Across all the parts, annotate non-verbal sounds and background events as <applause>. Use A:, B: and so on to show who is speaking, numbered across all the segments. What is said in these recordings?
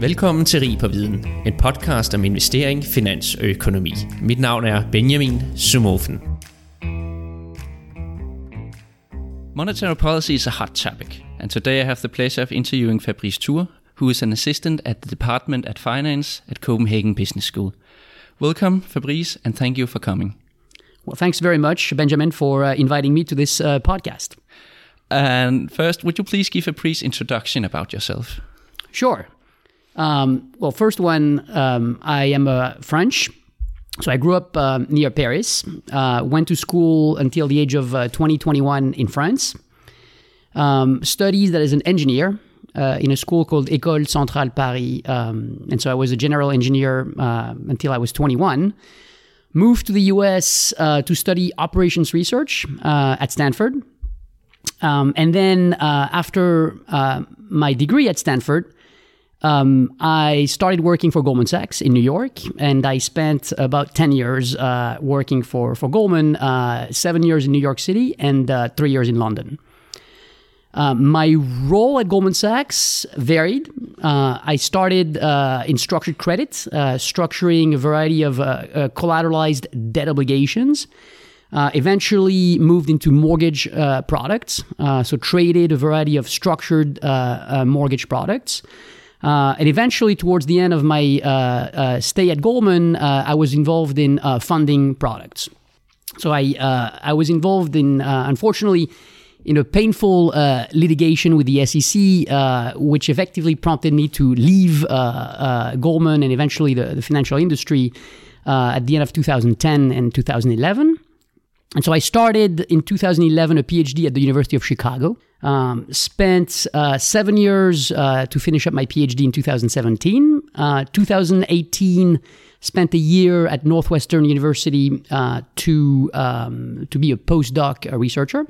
A: Velkommen til Rig på Viden, en podcast om investering, finans og økonomi. Mit navn er Benjamin Sumofen. Monetary policy is a hot topic, and today I have the pleasure of interviewing Fabrice Tour, who is an assistant at the department at finance at Copenhagen Business School. Welcome, Fabrice, and thank you for coming.
B: Well, thanks very much, Benjamin, for uh, inviting me to this uh, podcast.
A: And first, would you please give a brief introduction about yourself?
B: Sure. Um, well, first one, um, I am a French. So I grew up uh, near Paris, uh, went to school until the age of uh, 2021 in France, um, studied as an engineer uh, in a school called École Centrale Paris. Um, and so I was a general engineer uh, until I was 21. Moved to the US uh, to study operations research at Stanford. Um, and then after my degree at Stanford, um, I started working for Goldman Sachs in New York, and I spent about 10 years uh, working for, for Goldman, uh, seven years in New York City, and uh, three years in London. Uh, my role at Goldman Sachs varied. Uh, I started uh, in structured credit, structuring a variety of collateralized debt obligations. eventually moved into mortgage products, so traded a variety of structured mortgage products. Uh, and eventually, towards the end of my uh, uh, stay at Goldman, uh, I was involved in uh, funding products. So I I was involved in, unfortunately, in a painful litigation with the SEC, which effectively prompted me to leave Goldman and eventually the, the financial industry at the end of 2010 and 2011. And so I started in 2011 a PhD at the University of Chicago. Um, spent uh, seven years uh, to finish up my PhD in 2017. Uh, 2018, spent a year at Northwestern University uh, to um, to be a postdoc researcher.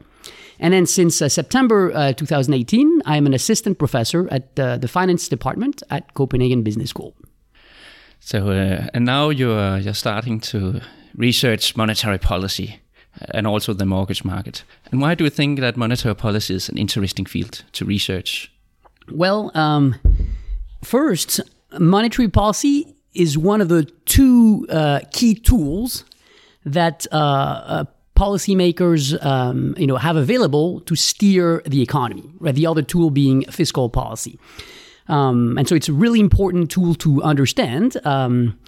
B: And then since uh, September uh, 2018, I am an assistant professor at the finance department at Copenhagen Business School.
A: So, and now you're you're starting to research monetary policy and also the mortgage market. And why do you think that monetary policy is an interesting field to research?
B: Well, um, first, monetary policy is one of the two uh, key tools that uh, uh, policymakers, um, you know, have available to steer the economy. Right, the other tool being fiscal policy, um, and so it's a really important tool to understand. Um,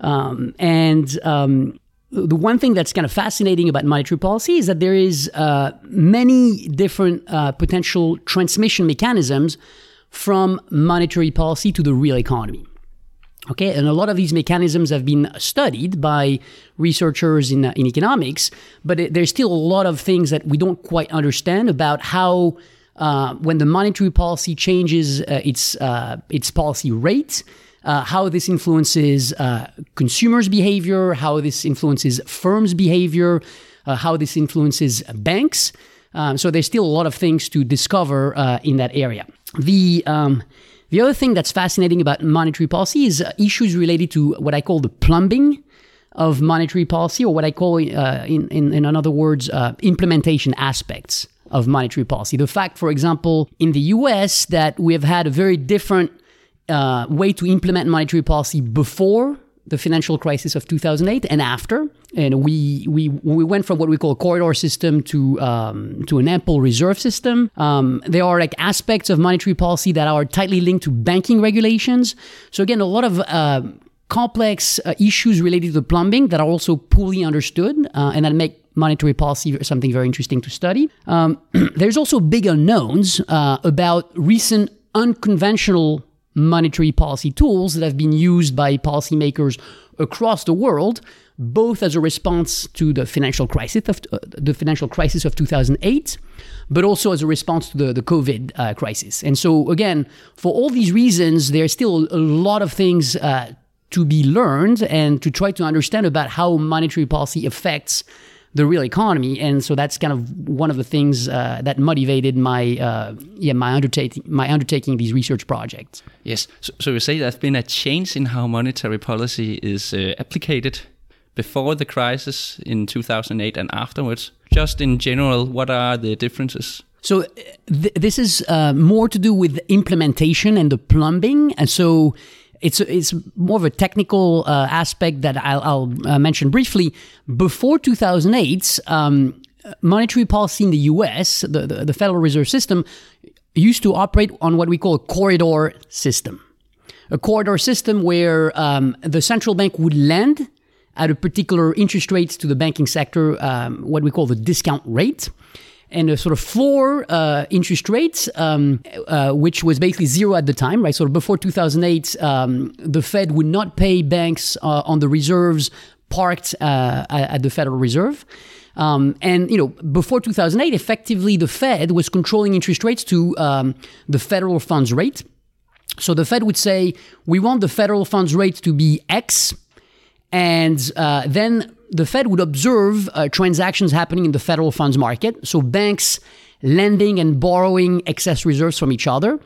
B: um and um, the one thing that's kind of fascinating about monetary policy is that there is uh, many different uh, potential transmission mechanisms from monetary policy to the real economy. Okay, and a lot of these mechanisms have been studied by researchers in, uh, in economics, but it, there's still a lot of things that we don't quite understand about how, uh, when the monetary policy changes uh, its uh, its policy rate, uh, how this influences uh, consumers' behavior, how this influences firms' behavior, uh, how this influences banks. Um, so there's still a lot of things to discover uh, in that area. The um, the other thing that's fascinating about monetary policy is uh, issues related to what I call the plumbing of monetary policy, or what I call, uh, in, in, in other words, implementation aspects of monetary policy. The fact, for example, in the US, that we have had a very different uh, way to implement monetary policy before the financial crisis of 2008 and after. And we, we, we went from what we call a corridor system to, um, to an ample reserve system. Um, there are like aspects of monetary policy that are tightly linked to banking regulations. So again, a lot of uh, complex uh, issues related to the plumbing that are also poorly understood uh, and that make monetary policy something very interesting to study. Um, <clears throat> there's also big unknowns uh, about recent unconventional monetary policy tools that have been used by policymakers across the world, both as a response to the financial crisis of uh, the financial crisis of 2008, but also as a response to the, the COVID uh, crisis. And so, again, for all these reasons, there's still a lot of things uh, to be learned and to try to understand about how monetary policy affects the real economy. And so that's kind of one of the things uh, that motivated my uh, yeah my undertaking my undertaking these research projects.
A: Yes. So, so you say there's been a change in how monetary policy is uh, applied before the crisis in 2008 and afterwards. Just in general, what are the differences?
B: So th- this is uh, more to do with implementation and the plumbing, and so it's it's more of a technical uh, aspect that I'll, I'll uh, mention briefly. Before 2008, um, monetary policy in the U.S., the, the, the Federal Reserve System, used to operate on what we call a corridor system. A corridor system where um, the central bank would lend at a particular interest rate to the banking sector, um, what we call the discount rate and a sort of floor uh, interest rates, um, uh, which was basically zero at the time, right? So before 2008, um, the Fed would not pay banks uh, on the reserves parked uh, at the Federal Reserve. Um, and you know, before 2008, effectively the Fed was controlling interest rates to um, the federal funds rate. So the Fed would say, we want the federal funds rate to be X, and uh, then the Fed would observe uh, transactions happening in the federal funds market, so banks lending and borrowing excess reserves from each other.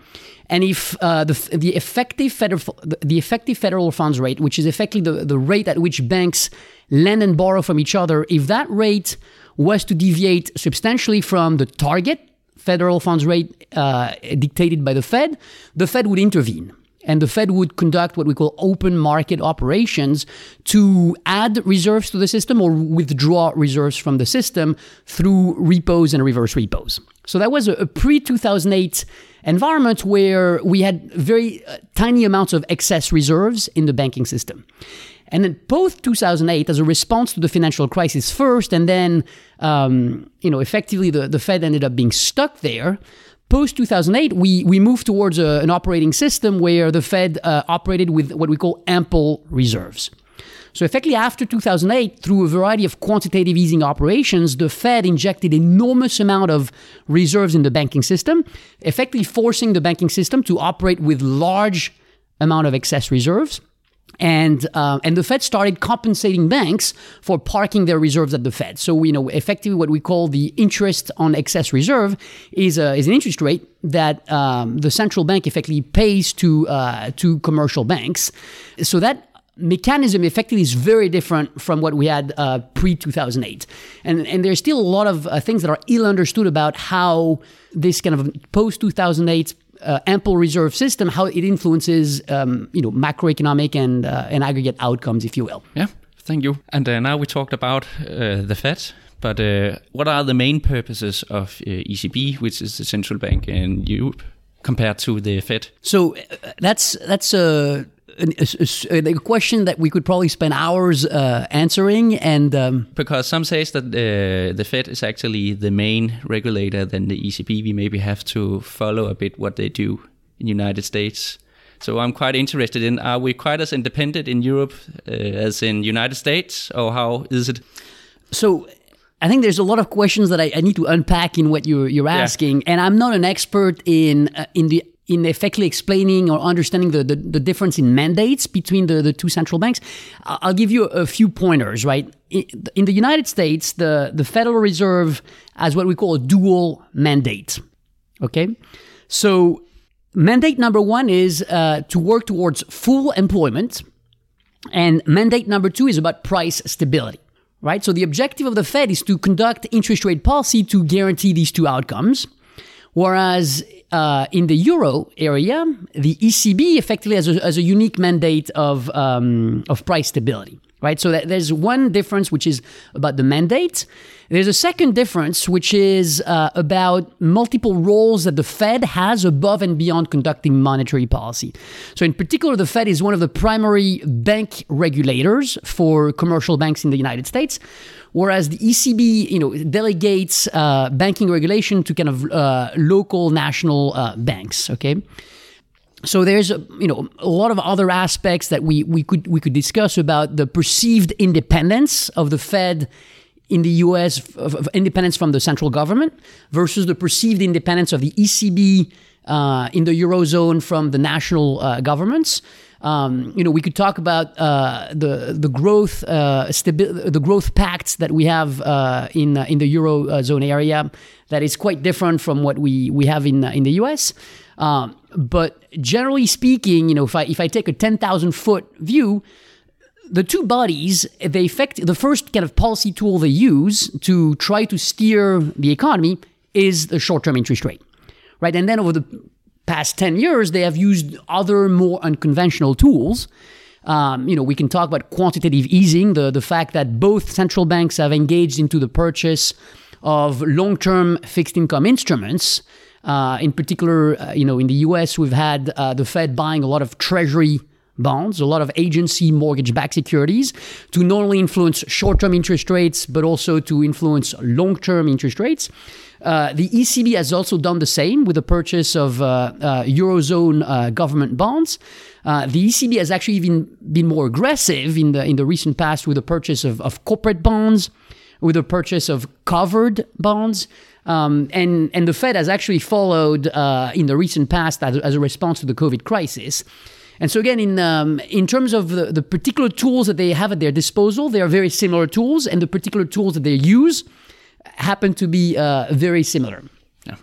B: And if uh, the, the, effective federal, the effective federal funds rate, which is effectively the, the rate at which banks lend and borrow from each other, if that rate was to deviate substantially from the target federal funds rate uh, dictated by the Fed, the Fed would intervene and the Fed would conduct what we call open market operations to add reserves to the system or withdraw reserves from the system through repos and reverse repos. So that was a, pre 2008 environment where we had very uh, tiny amounts of excess reserves in the banking system. And then post 2008, as a response to the financial crisis first, and then, um, you know, effectively the, the Fed ended up being stuck there post 2008, we, we moved towards a, an operating system where the Fed uh, operated with what we call ample reserves. So, effectively, after 2008, through a variety of quantitative easing operations, the Fed injected enormous amount of reserves in the banking system, effectively forcing the banking system to operate with large amount of excess reserves and uh, and the Fed started compensating banks for parking their reserves at the Fed. So you know, effectively, what we call the interest on excess reserve is a, is an interest rate that um, the central bank effectively pays to uh, to commercial banks. So that mechanism effectively is very different from what we had uh, pre 2008, and and there's still a lot of uh, things that are ill understood about how this kind of post 2008 uh, ample reserve system, how it influences, um, you know, macroeconomic and uh, and aggregate outcomes, if you will.
A: Yeah, thank you. And uh, now we talked about uh, the Fed, but uh, what are the main purposes of uh, ECB, which is the central bank in Europe, compared to the Fed?
B: So that's that's a a, a, question that we could probably spend hours uh, answering. And um,
A: because some says that uh, the Fed is actually the main regulator than the ECB, we maybe have to follow a bit what they do in the United States. So I'm quite interested in: Are we quite as independent in Europe uh, as in United States, or how is it?
B: So I think there's a lot of questions that I, I need to unpack in what you're you're asking, yeah. and I'm not an expert in uh, in the in effectively explaining or understanding the, the, the, difference in mandates between the, the two central banks, I'll give you a, few pointers, right? In the United States, the, the Federal Reserve has what we call a dual mandate. Okay? So, mandate number one is uh, to work towards full employment, and mandate number two is about price stability. Right? So, the objective of the Fed is to conduct interest rate policy to guarantee these two outcomes. Whereas uh, in the euro area, the ECB effectively has a, has a unique mandate of, um, of price stability, right? So there's one difference, which is about the mandate. There's a second difference, which is uh, about multiple roles that the Fed has above and beyond conducting monetary policy. So, in particular, the Fed is one of the primary bank regulators for commercial banks in the United States, whereas the ECB, you know, delegates uh, banking regulation to kind of uh, local national uh, banks. Okay. So there's you know a lot of other aspects that we, we could we could discuss about the perceived independence of the Fed in the US of, of independence from the central government versus the perceived independence of the ECB uh, in the eurozone from the national uh, governments. Um, you know, we could talk about uh, the the growth uh, stabi- the growth pacts that we have uh, in uh, in the eurozone area that is quite different from what we we have in in the US. Um, but generally speaking, you know, if I if I take a ten thousand foot view, the two bodies they affect the first kind of policy tool they use to try to steer the economy is the short-term interest rate, right? And then over the past 10 years, they have used other more unconventional tools. Um, you know, we can talk about quantitative easing, the, the fact that both central banks have engaged into the purchase of long-term fixed income instruments. Uh, in particular, uh, you know, in the U.S., we've had uh, the Fed buying a lot of Treasury bonds, a lot of agency mortgage-backed securities to not only influence short-term interest rates but also to influence long-term interest rates. Uh, the ECB has also done the same with the purchase of uh, uh, eurozone uh, government bonds. Uh, the ECB has actually even been more aggressive in the in the recent past with the purchase of, of corporate bonds, with the purchase of covered bonds. Um, and and the Fed has actually followed uh, in the recent past as, as, a response to the COVID crisis. And so again, in um, in terms of the, the particular tools that they have at their disposal, they are very similar tools, and the particular tools that they use happen to be uh, very similar.
A: Yeah.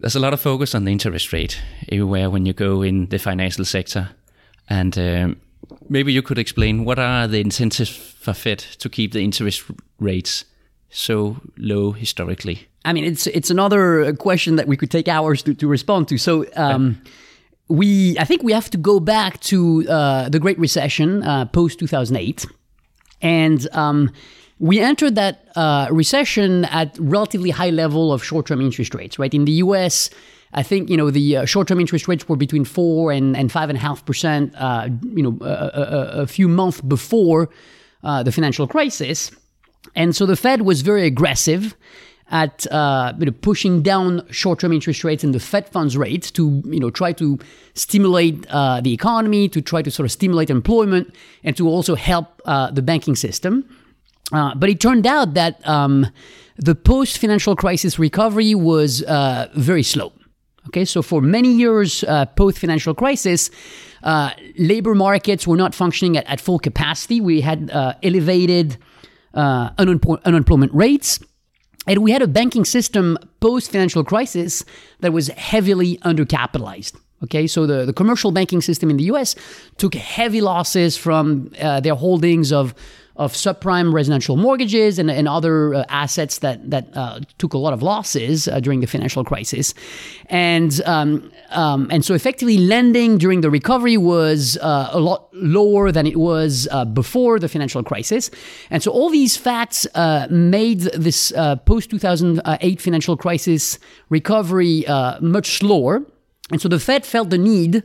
A: There's a lot of focus on the interest rate everywhere when you go in the financial sector. And um, maybe you could explain what are the incentives for Fed to keep the interest rates so low historically?
B: I mean, it's it's another question that we could take hours to, to respond to. So. Um, we, I think we have to go back to uh, the Great Recession uh, post 2008. And um, we entered that uh, recession at relatively high level of short-term interest rates, right? In the U.S., I think you know the uh, short-term interest rates were between four and and five and a half percent. Uh, you know, a, a, a, few months before uh, the financial crisis, and so the Fed was very aggressive at uh, you know, pushing down short-term interest rates and the Fed funds rate to you know try to stimulate uh, the economy, to try to sort of stimulate employment, and to also help uh, the banking system. Uh, but it turned out that um, the post financial crisis recovery was uh, very slow. Okay, so for many years uh, post financial crisis, uh, labor markets were not functioning at, at full capacity. We had uh, elevated uh, unemployment rates. And we had a banking system post financial crisis that was heavily undercapitalized. Okay, so the, the commercial banking system in the US took heavy losses from uh, their holdings of of subprime residential mortgages and, and other uh, assets that that uh, took a lot of losses uh, during the financial crisis, and um, um, and so effectively lending during the recovery was uh, a lot lower than it was uh, before the financial crisis, and so all these facts uh, made this post two thousand eight financial crisis recovery much slower, and so the Fed felt the need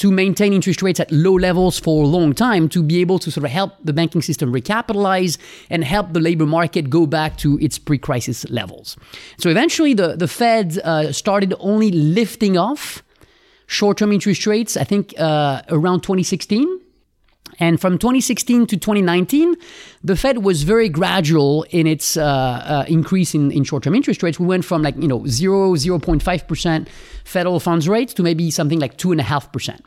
B: to maintain interest rates at low levels for a long time to be able to sort of help the banking system recapitalize and help the labor market go back to its pre-crisis levels. So eventually, the the Fed uh, started only lifting off short-term interest rates. I think uh, around 2016. And from 2016 to 2019, the Fed was very gradual in its uh, uh, increase in, in short-term interest rates. We went from like, you know, 0, 0.5% federal funds rates to maybe something like 2.5%.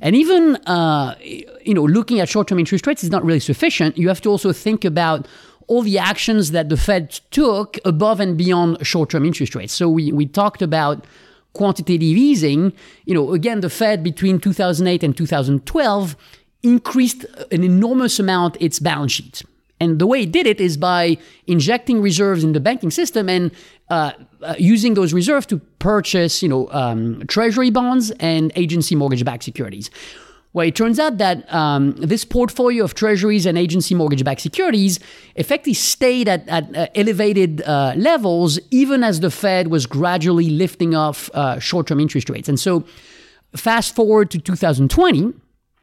B: And even uh, you know, looking at short-term interest rates is not really sufficient. You have to also think about all the actions that the Fed took above and beyond short-term interest rates. So we, we talked about quantitative easing. You know, again, the Fed between 2008 and 2012 increased an enormous amount its balance sheet. And the way it did it is by injecting reserves in the banking system and uh, uh, using those reserves to purchase, you know, um, treasury bonds and agency mortgage-backed securities. Well, it turns out that um, this portfolio of treasuries and agency mortgage-backed securities effectively stayed at, at uh, elevated uh, levels even as the Fed was gradually lifting off uh, short-term interest rates. And so, fast forward to 2020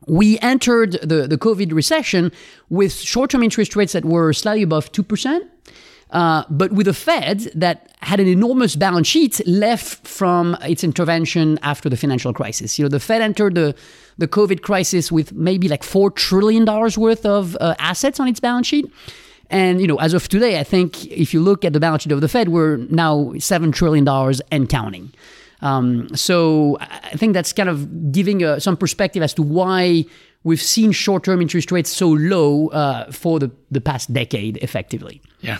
B: we entered the, the COVID recession with short term interest rates that were slightly above 2%, uh, but with a Fed that had an enormous balance sheet left from its intervention after the financial crisis. You know, the Fed entered the, the COVID crisis with maybe like $4 trillion worth of uh, assets on its balance sheet. And, you know, as of today, I think if you look at the balance sheet of the Fed, we're now $7 trillion and counting. Um, so I think that's kind of giving uh, some perspective as to why we've seen short-term interest rates so low uh, for the, the past decade, effectively.
A: Yeah.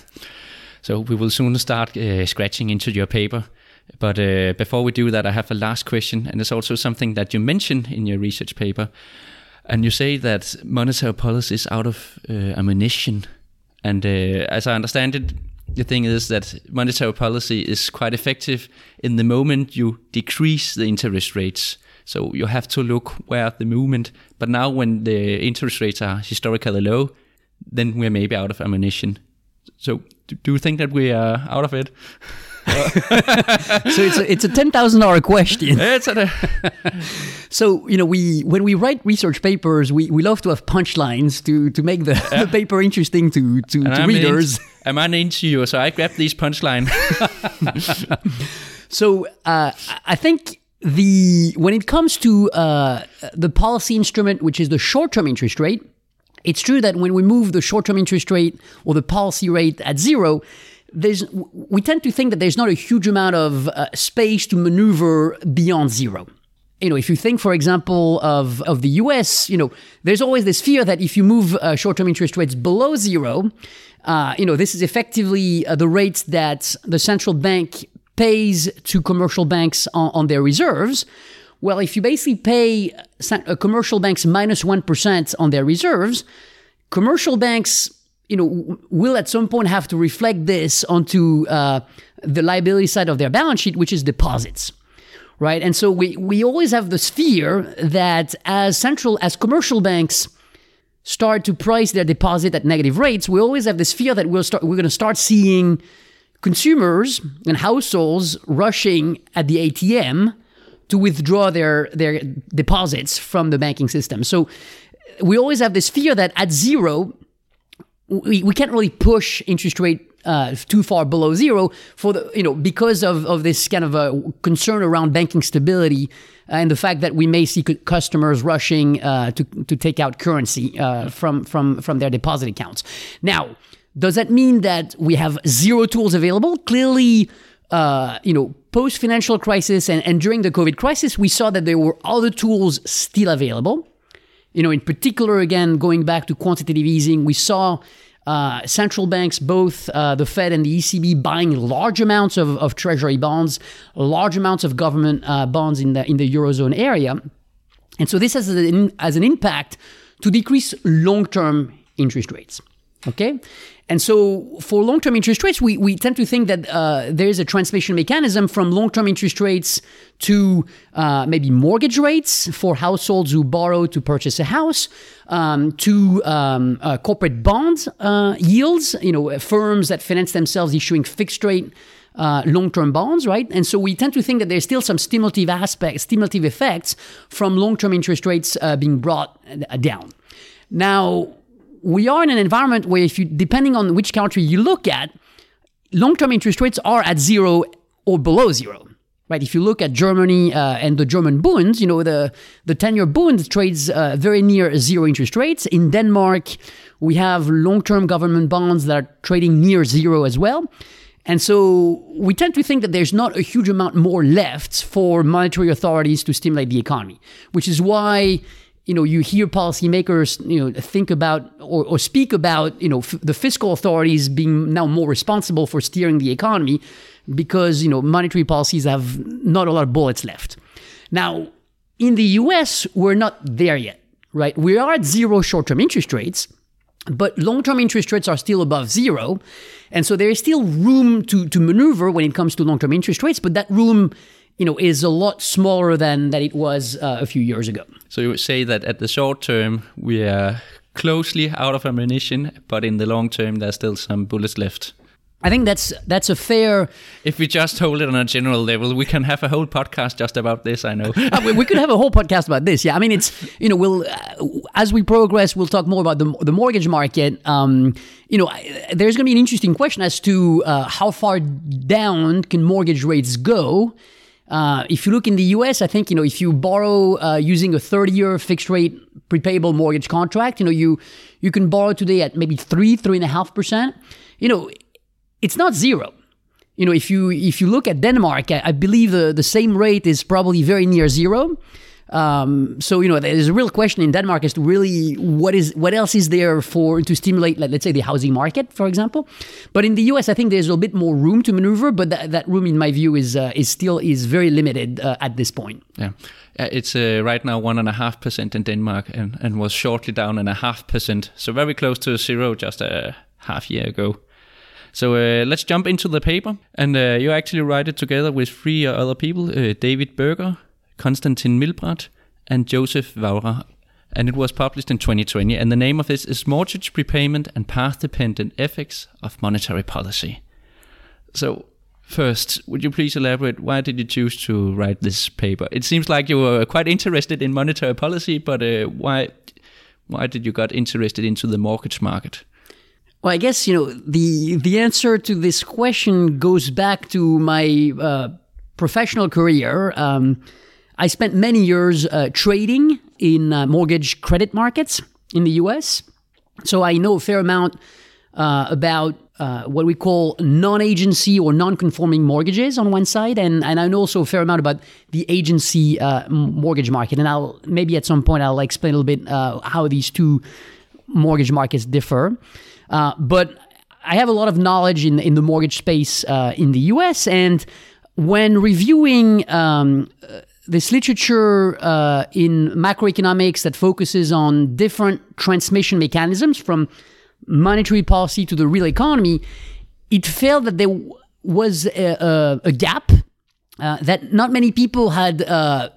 A: So we will soon start uh, scratching into your paper. But uh, before we do that, I have a last question, and it's also something that you mentioned in your research paper. And you say that monetary policy is out of uh, ammunition. And uh, as I understand it, the thing is that monetary policy is quite effective in the moment you decrease the interest rates. So you have to look where the movement. But now, when the interest rates are historically low, then we're maybe out of ammunition. So, do you think that we are out of it? <laughs>
B: so it's a, it's a ten thousand dollar question. <laughs> So you know we when we write research papers, we, we love to have punchlines to to make the,
A: Yeah. <laughs>
B: the paper interesting to to, to
A: I'm
B: readers.
A: An, I'm an interviewer, so I grab these punchline.
B: So uh, I think the when it comes to uh, the policy instrument, which is the short-term interest rate, it's true that when we move the short-term interest rate or the policy rate at zero, there's we tend to think that there's not a huge amount of uh, space to maneuver beyond zero. You know, if you think, for example, of of the U.S., you know, there's always this fear that if you move uh, short-term interest rates below zero, uh, you know, this is effectively uh, the rates that the central bank pays to commercial banks on, on their reserves. Well, if you basically pay uh, commercial banks minus 1 on their reserves, commercial banks you know will at some point have to reflect this onto uh, the liability side of their balance sheet which is deposits right? And so we, we always have this fear that as central as commercial banks start to price their deposit at negative rates we always have this fear that we'll start we're going to start seeing consumers and households rushing at the ATM to withdraw their their deposits from the banking system. So we always have this fear that at zero, we, we can't really push interest rate uh, too far below zero for the you know because of, of this kind of a concern around banking stability and the fact that we may see customers rushing uh, to to take out currency uh, from from from their deposit accounts. Now, does that mean that we have zero tools available? Clearly, uh, you know, post financial crisis and, and during the COVID crisis, we saw that there were other tools still available. You know, in particular, again, going back to quantitative easing, we saw uh, central banks, both uh, the Fed and the ECB, buying large amounts of, of treasury bonds, large amounts of government uh, bonds in the in the eurozone area, and so this has an, has an impact to decrease long-term interest rates. Okay, and so for long-term interest rates, we, we tend to think that uh, there is a transmission mechanism from long-term interest rates to uh, maybe mortgage rates for households who borrow to purchase a house, um, to um, uh, corporate bond uh, yields. You know, firms that finance themselves issuing fixed-rate uh, long-term bonds, right? And so we tend to think that there's still some stimulative aspects, stimulative effects from long-term interest rates uh, being brought uh, down. Now, we are in an environment where, if you, depending on which country you look at, long-term interest rates are at zero or below zero. Right. If you look at Germany uh, and the German bonds you know the the ten-year Bund trades uh, very near zero interest rates. In Denmark, we have long-term government bonds that are trading near zero as well. And so we tend to think that there's not a huge amount more left for monetary authorities to stimulate the economy, which is why you know you hear policymakers you know think about or, or speak about you know f- the fiscal authorities being now more responsible for steering the economy because you know monetary policies have not a lot of bullets left. Now in the U.S. we're not there yet, right? We are at zero short-term interest rates but long-term interest rates are still above zero and so there is still room to, to maneuver when it comes to long-term interest rates but that room you know is a lot smaller than that it was uh, a few years ago
A: so you would say that at the short term we are closely out of ammunition, but in the long term there's still some bullets left.
B: i think that's that's a fair
A: If we just hold it on a general level, we can have a whole podcast just about this. I know. <laughs>
B: Uh, we- could have a whole podcast about this. Yeah, I mean, it's you know, we'll uh, as we progress, we'll talk more about the the mortgage market. Um, you know, I- there's going to be an interesting question as to uh, how far down can mortgage rates go. Uh, if you look in the U.S., I think you know if you borrow uh, using a 30-year fixed rate prepayable mortgage contract, you know you you can borrow today at maybe three, three and a half percent. You know, it's not zero you know, if you if you look at Denmark, I, I believe the, the same rate is probably very near zero. Um, so you know, there's a real question in Denmark as to really what is what else is there for to stimulate, like, let's say, the housing market, for example. But in the U.S., I think there's a little bit more room to maneuver, but that, that room, in my view, is uh, is still is very limited uh, at this point.
A: Yeah, Uh, it's uh, right now one and a half percent in Denmark, and, and was shortly down and a half percent, so very close to zero just a half year ago. So uh, let's jump into the paper. And uh, you actually write it together with three other people uh, David Berger, Konstantin Milbradt, and Joseph Vavra. And it was published in 2020. And the name of this is Mortgage Prepayment and Path Dependent Effects of Monetary Policy. So, First, would you please elaborate why did you choose to write this paper? It seems like you were quite interested in monetary policy, but uh, why why did you got interested into the mortgage market?
B: Well, I guess you know the the answer to this question goes back to my uh, professional career. Um, I spent many years uh, trading in uh, mortgage credit markets in the U.S., so I know a fair amount uh, about uh, what we call non-agency or non-conforming mortgages on one side, and and I know also a fair amount about the agency uh, mortgage market. And I'll maybe at some point I'll explain a little bit uh, how these two mortgage markets differ. But I have a lot of knowledge in in the mortgage space in the U.S. and when reviewing um, this literature uh, in macroeconomics that focuses on different transmission mechanisms from monetary policy to the real economy, it felt that there was a, a, a gap uh, that not many people had uh,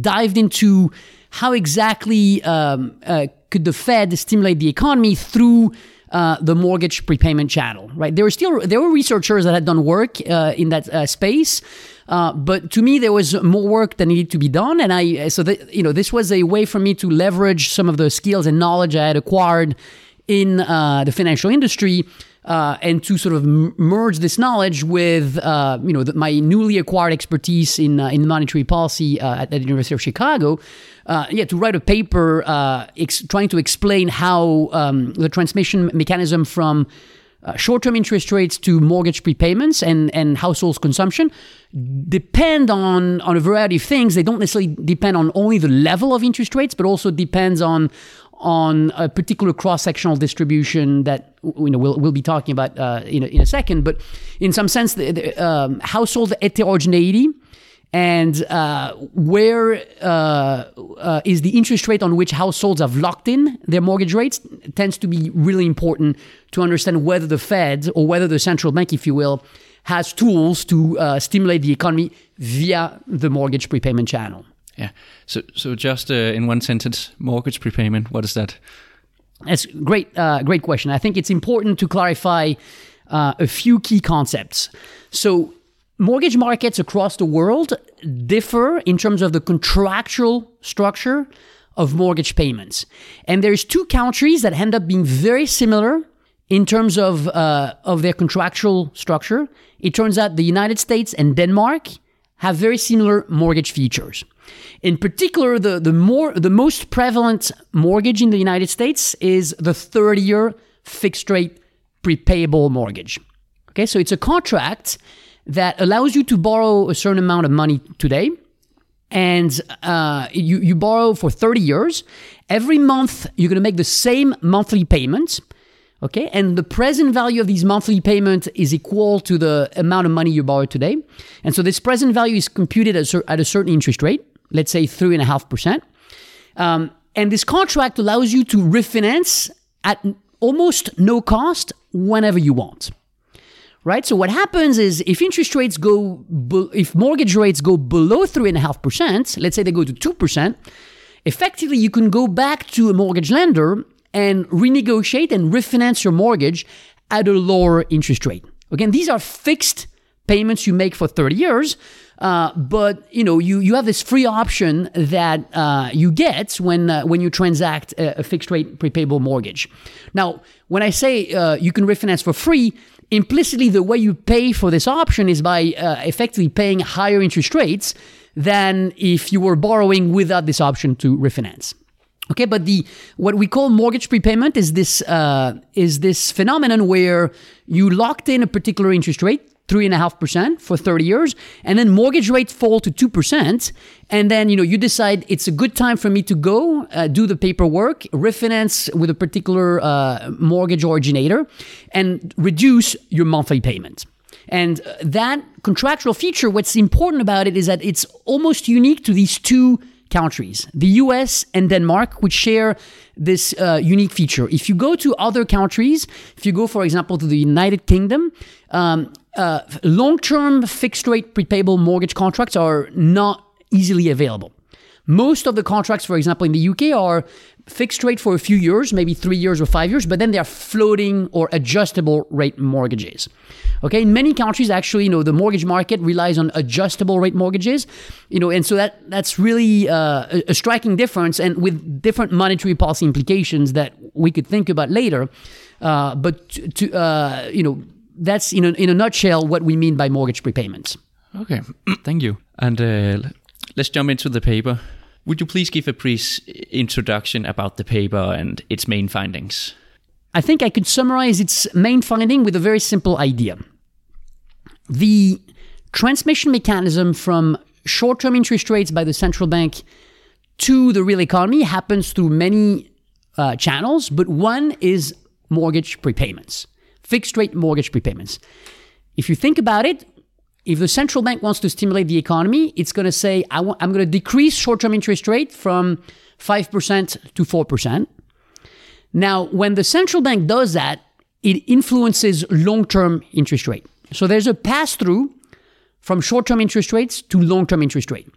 B: dived into how exactly um, uh, could the Fed stimulate the economy through uh, the mortgage prepayment channel, right? There were still there were researchers that had done work uh, in that uh, but to me there was more work that needed to be done, and I so that you know this was a way for me to leverage some of the skills and knowledge I had acquired in uh, the financial industry. Uh, and to sort of merge this knowledge with, uh, you know, the, my newly acquired expertise in uh, in monetary policy uh, at, the University of Chicago, uh, yeah, to write a paper ex- trying to explain how um, the transmission mechanism from short-term interest rates to mortgage prepayments and and households consumption depend on on a variety of things. They don't necessarily depend on only the level of interest rates, but also depends on on a particular cross-sectional distribution that you know we'll, we'll be talking about uh, in, a, in a second. But in some sense, the, the um, household heterogeneity and uh, where uh, uh, is the interest rate on which households have locked in their mortgage rates tends to be really important to understand whether the Fed or whether the central bank, if you will, has tools to uh, stimulate the economy via the mortgage prepayment channel.
A: Yeah. So, so just uh, in one sentence, mortgage prepayment. What is that?
B: That's great. Uh, great question. I think it's important to clarify uh, a few key concepts. So, mortgage markets across the world differ in terms of the contractual structure of mortgage payments, and there's two countries that end up being very similar in terms of uh, of their contractual structure. It turns out the United States and Denmark have very similar mortgage features. In particular, the, the more the most prevalent mortgage in the United States is the 30-year fixed rate prepayable mortgage. Okay, so it's a contract that allows you to borrow a certain amount of money today, and uh, you you borrow for 30 years. Every month, you're going to make the same monthly payment. Okay, and the present value of these monthly payments is equal to the amount of money you borrowed today, and so this present value is computed at a certain interest rate let's say 3.5%. Um, and this contract allows you to refinance at almost no cost whenever you want. Right? So what happens is if interest rates go, if mortgage rates go below 3.5%, let's say they go to 2%, effectively you can go back to a mortgage lender and renegotiate and refinance your mortgage at a lower interest rate. Again, these are fixed payments you make for 30 years. Uh, but you know, you, you have this free option that uh, you get when uh, when you transact a, a, fixed rate prepayable mortgage. Now, when I say uh, you can refinance for free, implicitly the way you pay for this option is by uh, effectively paying higher interest rates than if you were borrowing without this option to refinance. Okay, but the what we call mortgage prepayment is this uh, is this phenomenon where you locked in a particular interest rate 3.5% for 30 years and then mortgage rates fall to 2% and then you know you decide it's a good time for me to go uh, do the paperwork refinance with a particular uh, mortgage originator and reduce your monthly payment and uh, that contractual feature what's important about it is that it's almost unique to these two countries, the US and Denmark, which share this uh, unique feature. If you go to other countries, if you go, for example, to the United Kingdom, um, uh, long term fixed rate prepayable mortgage contracts are not easily available. Most of the contracts, for example, in the UK are fixed rate for a few years, maybe three years or five years, but then they are floating or adjustable rate mortgages. Okay, in many countries, actually, you know, the mortgage market relies on adjustable rate mortgages, you know, and so that that's really uh, a, striking difference, and with different monetary policy implications that we could think about later. Uh, but to, to uh, you know, that's in a, in a nutshell what we mean by mortgage prepayments.
A: Okay, <clears throat> thank you. And uh, let's jump into the paper. Would you please give a brief introduction about the paper and its main findings?
B: I think I could summarize its main finding with a very simple idea. The transmission mechanism from short term interest rates by the central bank to the real economy happens through many uh, channels, but one is mortgage prepayments, fixed rate mortgage prepayments. If you think about it, if the central bank wants to stimulate the economy, it's going to say, I am going to decrease short term interest rate from 5% to 4%. Now, when the central bank does that, it influences long term interest rate. So there's a pass through from short term interest rates to long term interest rate.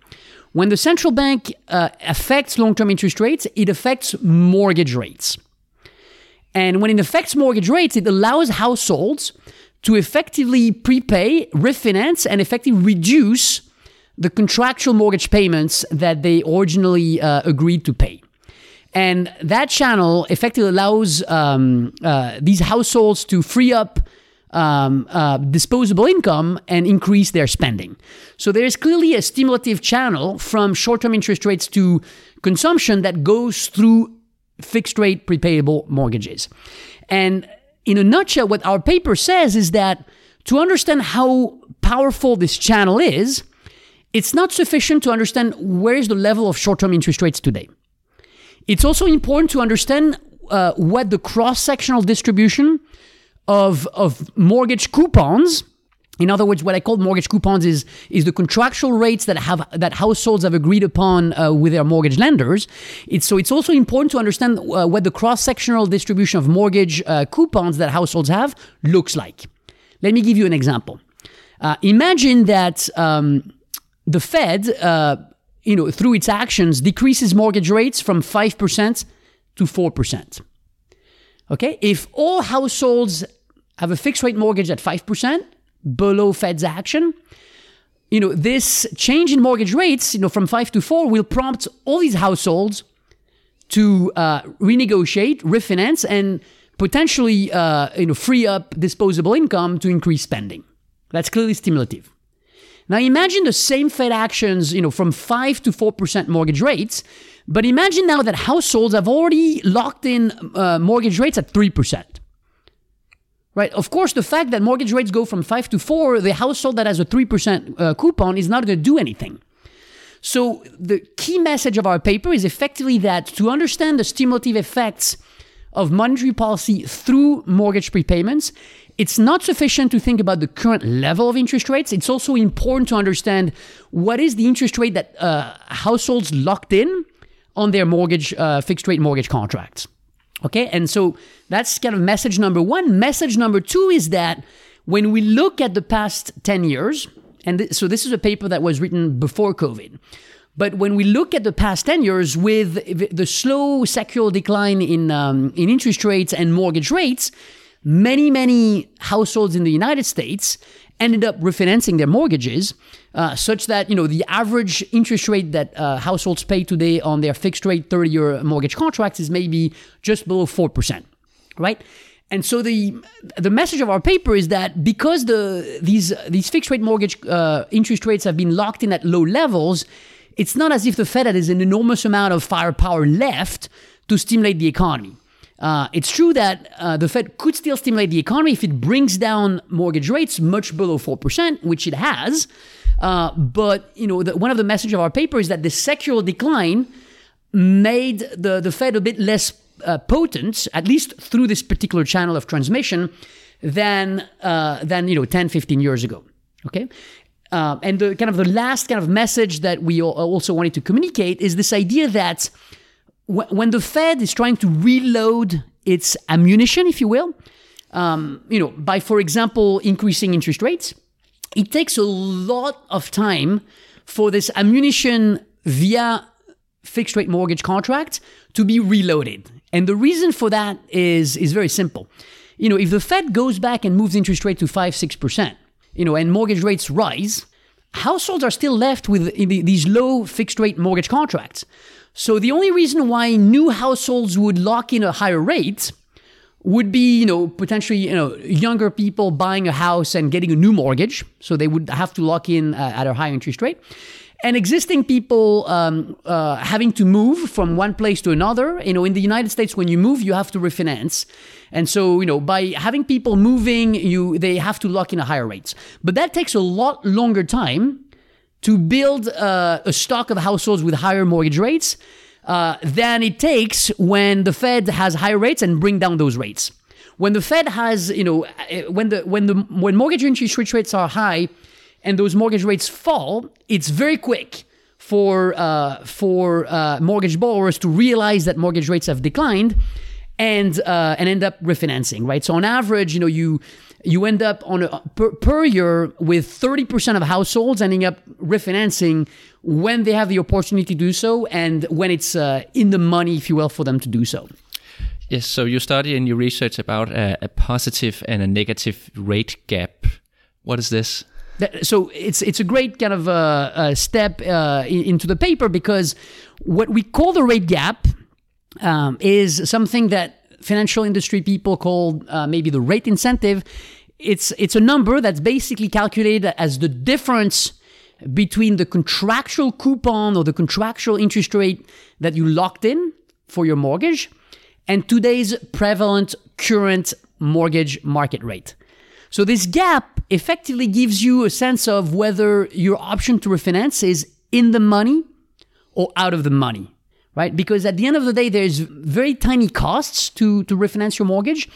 B: When the central bank uh, affects long term interest rates, it affects mortgage rates. And when it affects mortgage rates, it allows households to effectively prepay, refinance, and effectively reduce the contractual mortgage payments that they originally uh, agreed to pay. And that channel effectively allows um, uh, these households to free up um, uh, disposable income and increase their spending. So there is clearly a stimulative channel from short term interest rates to consumption that goes through fixed rate prepayable mortgages. And in a nutshell, what our paper says is that to understand how powerful this channel is, it's not sufficient to understand where is the level of short term interest rates today. It's also important to understand uh, what the cross sectional distribution of, of mortgage coupons in other words, what I call mortgage coupons is is the contractual rates that have that households have agreed upon uh, with their mortgage lenders. It's so it's also important to understand uh, what the cross sectional distribution of mortgage uh, coupons that households have looks like. Let me give you an example. Uh, imagine that um, the Fed, uh, you know, through its actions, decreases mortgage rates from five percent to four percent. Okay, if all households have a fixed rate mortgage at five percent below Fed's action. You know, this change in mortgage rates, you know, from five to four will prompt all these households to uh, renegotiate, refinance, and potentially, uh, you know, free up disposable income to increase spending. That's clearly stimulative. Now imagine the same Fed actions, you know, from five to four percent mortgage rates, but imagine now that households have already locked in uh, mortgage rates at three percent. Right. Of course, the fact that mortgage rates go from five to four, the household that has a 3% uh, coupon is not going to do anything. So, the key message of our paper is effectively that to understand the stimulative effects of monetary policy through mortgage prepayments, it's not sufficient to think about the current level of interest rates. It's also important to understand what is the interest rate that uh, households locked in on their mortgage, uh, fixed rate mortgage contracts. Okay, and so that's kind of message number one. Message number two is that when we look at the past 10 years, and th- so this is a paper that was written before COVID, but when we look at the past 10 years with the slow secular decline in, um, in interest rates and mortgage rates, many, many households in the United States ended up refinancing their mortgages uh, such that you know the average interest rate that uh, households pay today on their fixed rate 30 year mortgage contracts is maybe just below 4% right and so the the message of our paper is that because the these these fixed rate mortgage uh, interest rates have been locked in at low levels it's not as if the fed has an enormous amount of firepower left to stimulate the economy uh, it's true that uh, the Fed could still stimulate the economy if it brings down mortgage rates much below 4%, which it has. Uh, but, you know, the, one of the messages of our paper is that the secular decline made the, the Fed a bit less uh, potent, at least through this particular channel of transmission, than, uh, than you know, 10, 15 years ago. Okay? Uh, and the kind of the last kind of message that we also wanted to communicate is this idea that w- when the Fed is trying to reload its ammunition, if you will, um, you know, by for example increasing interest rates, it takes a lot of time for this ammunition via fixed rate mortgage contract to be reloaded. And the reason for that is is very simple. You know, if the Fed goes back and moves interest rate to 5 6%, you know, and mortgage rates rise, households are still left with these low fixed rate mortgage contracts. So the only reason why new households would lock in a higher rate would be, you know, potentially, you know, younger people buying a house and getting a new mortgage. So they would have to lock in uh, at a higher interest rate. And existing people um, uh, having to move from one place to another. You know, in the United States, when you move, you have to refinance. And so, you know, by having people moving, you they have to lock in a higher rates. But that takes a lot longer time to build uh, a stock of households with higher mortgage rates uh, than it takes when the Fed has higher rates and bring down those rates. When the Fed has, you know, uh, when the when the when mortgage interest rates are high and those mortgage rates fall, it's very quick for uh, for uh, mortgage borrowers to realize that mortgage rates have declined and uh, and end up refinancing, right? So on average, you know, you you end up on a, per, per year with 30% of households ending up refinancing when they have the opportunity to do so and when it's uh, in the money, if you will, for them to do so.
A: Yes, so you study in your research about a, a positive and a negative rate gap. What is this?
B: So it's it's a great kind of uh, uh, step uh, into the paper because what we call the rate gap um, is something that financial industry people call uh, maybe the rate incentive. It's it's a number that's basically calculated as the difference between the contractual coupon or the contractual interest rate that you locked in for your mortgage and today's prevalent current mortgage market rate. So this gap effectively gives you a sense of whether your option to refinance is in the money or out of the money right? Because at the end of the day, there's very tiny costs to, to refinance your mortgage.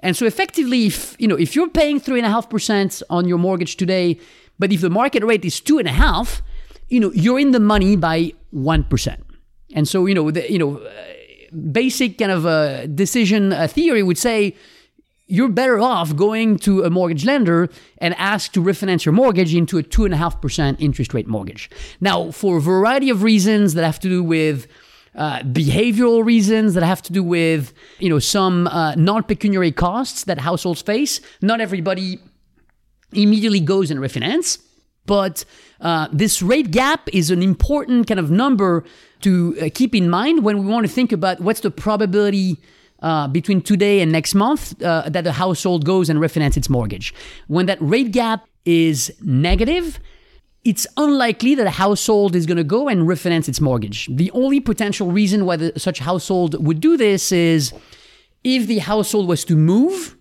B: And so effectively, if you know, if you're paying three and a half percent on your mortgage today, but if the market rate is two and a half, you know, you're in the money by one percent. And so, you know, the, you know, basic kind of a decision uh, theory would say you're better off going to a mortgage lender and ask to refinance your mortgage into a two and a half percent interest rate mortgage. Now, for a variety of reasons that have to do with uh, behavioral reasons that have to do with you know some uh, non-pecuniary costs that households face. Not everybody immediately goes and refinance, but uh, this rate gap is an important kind of number to uh, keep in mind when we want to think about what's the probability. Uh, between today and next month, uh, that the household goes and refinance its mortgage. When that rate gap is negative, it's unlikely that a household is going to go and refinance its mortgage. The only potential reason why the, such household would do this is if the household was to move,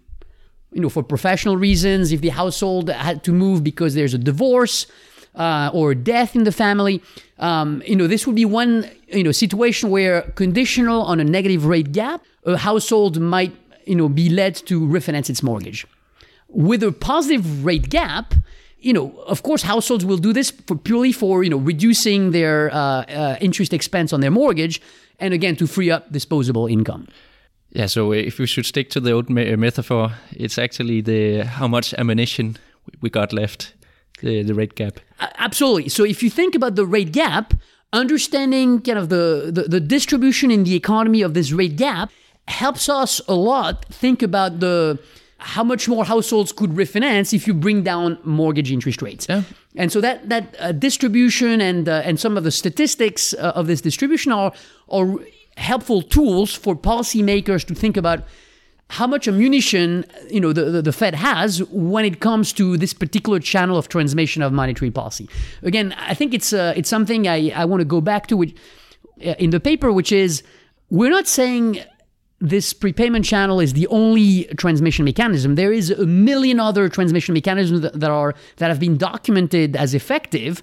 B: you know, for professional reasons, if the household had to move because there's a divorce uh, or death in the family, um, you know, this would be one, you know, situation where conditional on a negative rate gap, a household might, you know, be led to refinance its mortgage. With a positive rate gap, you know, of course, households will do this for purely for you know reducing their uh, uh, interest expense on their mortgage, and again to free up disposable income.
A: Yeah. So if we should stick to the old me- metaphor, it's actually the how much ammunition we got left, the the rate gap.
B: absolutely. So if you think about the rate gap, understanding kind of the, the the distribution in the economy of this rate gap helps us a lot think about the how much more households could refinance if you bring down mortgage interest rates. Yeah. And so that that uh, distribution and uh, and some of the statistics uh, of this distribution are are helpful tools for policymakers to think about how much ammunition you know the, the, the, Fed has when it comes to this particular channel of transmission of monetary policy. Again, I think it's uh, it's something I, I want to go back to which, uh, in the paper, which is we're not saying this prepayment channel is the only transmission mechanism. There is a million other transmission mechanisms that, are that have been documented as effective.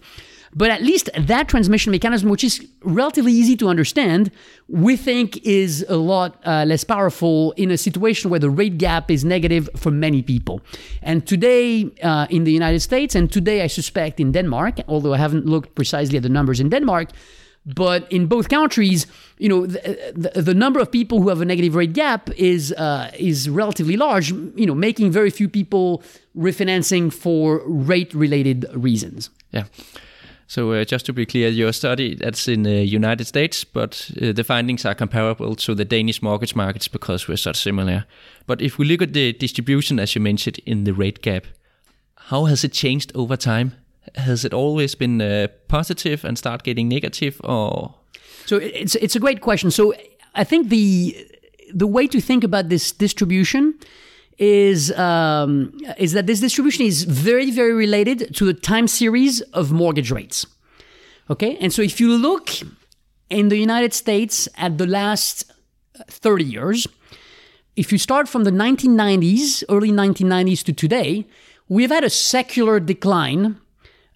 B: But at least that transmission mechanism, which is relatively easy to understand, we think is a lot uh, less powerful in a situation where the rate gap is negative for many people. And today uh, in the United States, and today I suspect in Denmark, although I haven't looked precisely at the numbers in Denmark, but in both countries, you know, the, the, the, number of people who have a negative rate gap is uh, is relatively large. You know, making very few people refinancing for rate related reasons.
A: Yeah. So uh, just to be clear, your study that's in the United States, but uh, the findings are comparable to the Danish mortgage markets because we're such similar. But if we look at the distribution, as you mentioned, in the rate gap, how has it changed over time? Has it always been uh, positive and start getting negative, or?
B: So it's it's a great question. So I think the the way to think about this distribution is um, is that this distribution is very very related to the time series of mortgage rates. Okay, and so if you look in the United States at the last 30 years, if you start from the 1990s, early 1990s to today, we've had a secular decline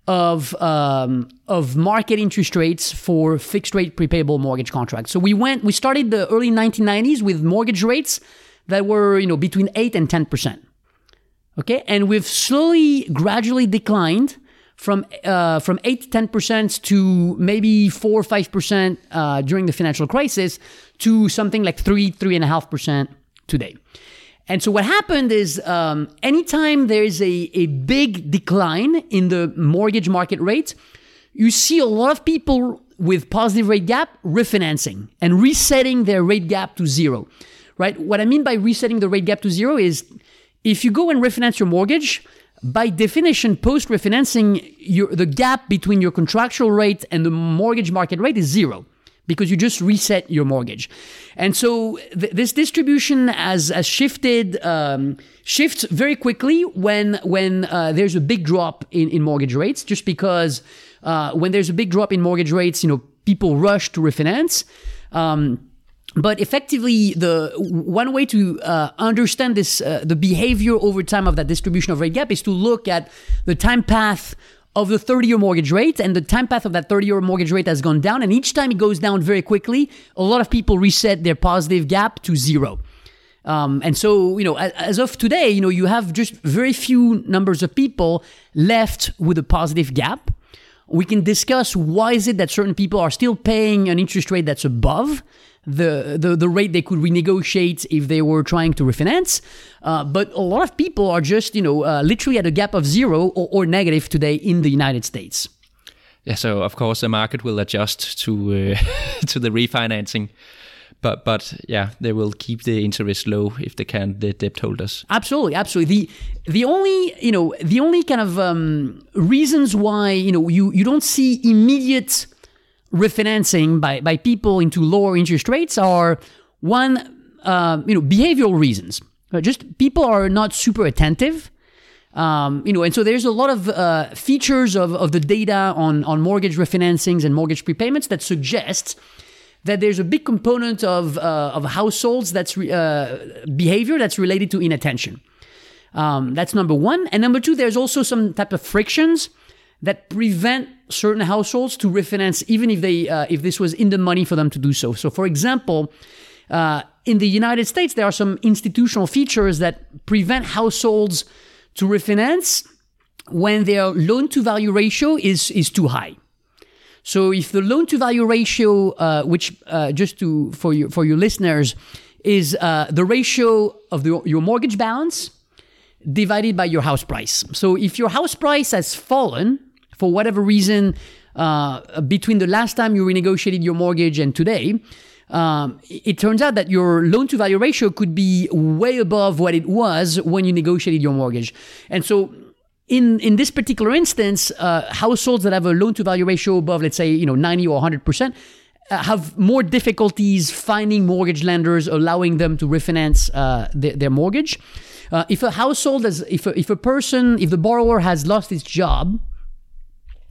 B: of um, of market interest rates for fixed rate prepayable mortgage contracts. So we went we started the early 1990s with mortgage rates that were you know between 8 and 10 percent. Okay? And we've slowly gradually declined from uh, from 8 to 10 percent to maybe 4 or 5 percent uh, during the financial crisis to something like 3 3 and a half percent today and so what happened is um, anytime there is a, a big decline in the mortgage market rate you see a lot of people with positive rate gap refinancing and resetting their rate gap to zero right? What I mean by resetting the rate gap to zero is if you go and refinance your mortgage, by definition, post refinancing, the gap between your contractual rate and the mortgage market rate is zero because you just reset your mortgage. And so th- this distribution has, has shifted, um, shifts very quickly when, when uh, there's a big drop in, in mortgage rates, just because uh, when there's a big drop in mortgage rates, you know, people rush to refinance. Um, but effectively the one way to uh, understand this uh, the behavior over time of that distribution of rate gap is to look at the time path of the 30 year mortgage rate and the time path of that 30 year mortgage rate has gone down. And each time it goes down very quickly a lot of people reset their positive gap to zero. Um, and so you know as, as of today you know you have just very few numbers of people left with a positive gap. We can discuss why is it that certain people are still paying an interest rate that's above the, the, the rate they could renegotiate if they were trying to refinance. Uh, but a lot of people are just, you know, uh, literally at a gap of zero or, or, negative today in the United States.
A: Yeah, so of course the market will adjust to uh, <laughs> to the refinancing, but but yeah, they will keep the interest low if they can the debt holders.
B: Absolutely, absolutely. The the only you know the only kind of um, reasons why you know you you don't see immediate refinancing by, by people into lower interest rates are one, uh, you know, behavioral reasons. Uh, just people are not super attentive. Um, you know, and so there's a lot of uh, features of, of the data on, on mortgage refinancings and mortgage prepayments that suggests that there's a big component of, uh, of households that's re- uh, behavior that's related to inattention. Um, that's number one. And number two, there's also some type of frictions that prevent certain households to refinance even if they uh, if this was in the money for them to do so. So, for example, uh, in the United States, there are some institutional features that prevent households to refinance when their loan to value ratio is is too high. So, if the loan to value ratio, uh, which uh, just to for your for your listeners, is uh, the ratio of the, your mortgage balance divided by your house price. So, if your house price has fallen for whatever reason, uh, between the last time you renegotiated your mortgage and today, um, it turns out that your loan to value ratio could be way above what it was when you negotiated your mortgage. And so, in in this particular instance, uh, households that have a loan to value ratio above, let's say, you know, ninety or hundred percent. Uh, have more difficulties finding mortgage lenders allowing them to refinance uh, their, their, mortgage. Uh, if a household has, if a, if a person, if the borrower has lost his job,